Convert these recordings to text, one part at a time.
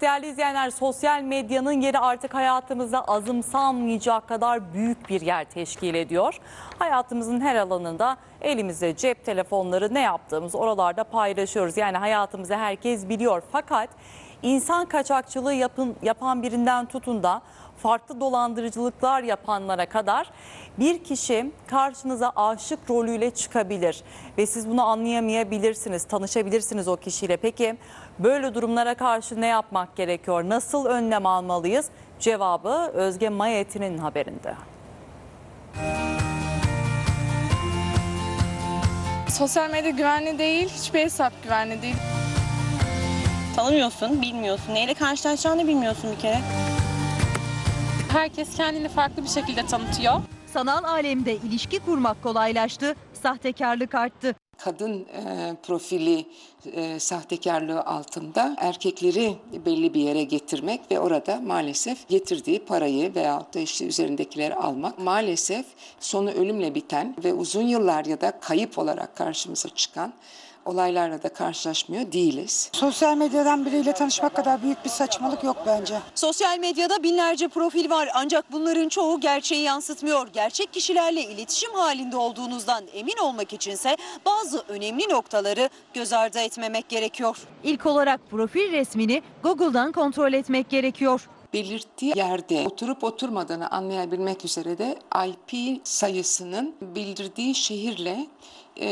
Değerli izleyenler sosyal medyanın yeri artık hayatımızda azımsanmayacak kadar büyük bir yer teşkil ediyor. Hayatımızın her alanında elimizde cep telefonları ne yaptığımız oralarda paylaşıyoruz. Yani hayatımızı herkes biliyor fakat insan kaçakçılığı yapın, yapan birinden tutun da farklı dolandırıcılıklar yapanlara kadar bir kişi karşınıza aşık rolüyle çıkabilir ve siz bunu anlayamayabilirsiniz, tanışabilirsiniz o kişiyle. Peki böyle durumlara karşı ne yapmak gerekiyor? Nasıl önlem almalıyız? Cevabı Özge Mayeti'nin haberinde. Sosyal medya güvenli değil, hiçbir hesap güvenli değil. Tanımıyorsun, bilmiyorsun. Neyle karşılaşacağını bilmiyorsun bir kere. Herkes kendini farklı bir şekilde tanıtıyor. Sanal alemde ilişki kurmak kolaylaştı, sahtekarlık arttı. kadın e, profili e, sahtekarlığı altında erkekleri belli bir yere getirmek ve orada maalesef getirdiği parayı veyahut da işte üzerindekileri almak maalesef sonu ölümle biten ve uzun yıllar ya da kayıp olarak karşımıza çıkan olaylarla da karşılaşmıyor değiliz. Sosyal medyadan biriyle tanışmak kadar büyük bir saçmalık yok bence. Sosyal medyada binlerce profil var ancak bunların çoğu gerçeği yansıtmıyor. Gerçek kişilerle iletişim halinde olduğunuzdan emin olmak içinse bazı önemli noktaları göz ardı etmemek gerekiyor. İlk olarak profil resmini Google'dan kontrol etmek gerekiyor. Belirttiği yerde oturup oturmadığını anlayabilmek üzere de IP sayısının bildirdiği şehirle e,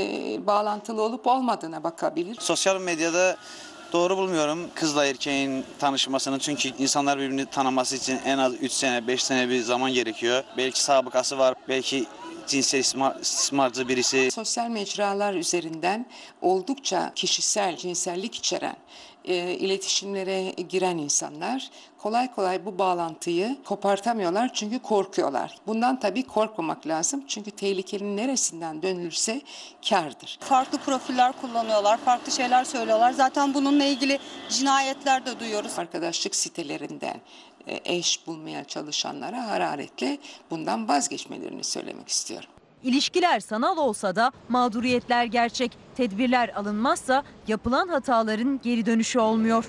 bağlantılı olup olmadığına bakabilir. Sosyal medyada doğru bulmuyorum kızla erkeğin tanışmasını çünkü insanlar birbirini tanıması için en az 3 sene 5 sene bir zaman gerekiyor. Belki sabıkası var, belki cinsel istismar- istismarcı birisi. Sosyal mecralar üzerinden oldukça kişisel, cinsellik içeren e, iletişimlere giren insanlar kolay kolay bu bağlantıyı kopartamıyorlar çünkü korkuyorlar. Bundan tabii korkmamak lazım çünkü tehlikenin neresinden dönülürse kârdır. Farklı profiller kullanıyorlar, farklı şeyler söylüyorlar. Zaten bununla ilgili cinayetler de duyuyoruz. Arkadaşlık sitelerinden eş bulmaya çalışanlara hararetle bundan vazgeçmelerini söylemek istiyorum. İlişkiler sanal olsa da mağduriyetler gerçek. Tedbirler alınmazsa yapılan hataların geri dönüşü olmuyor.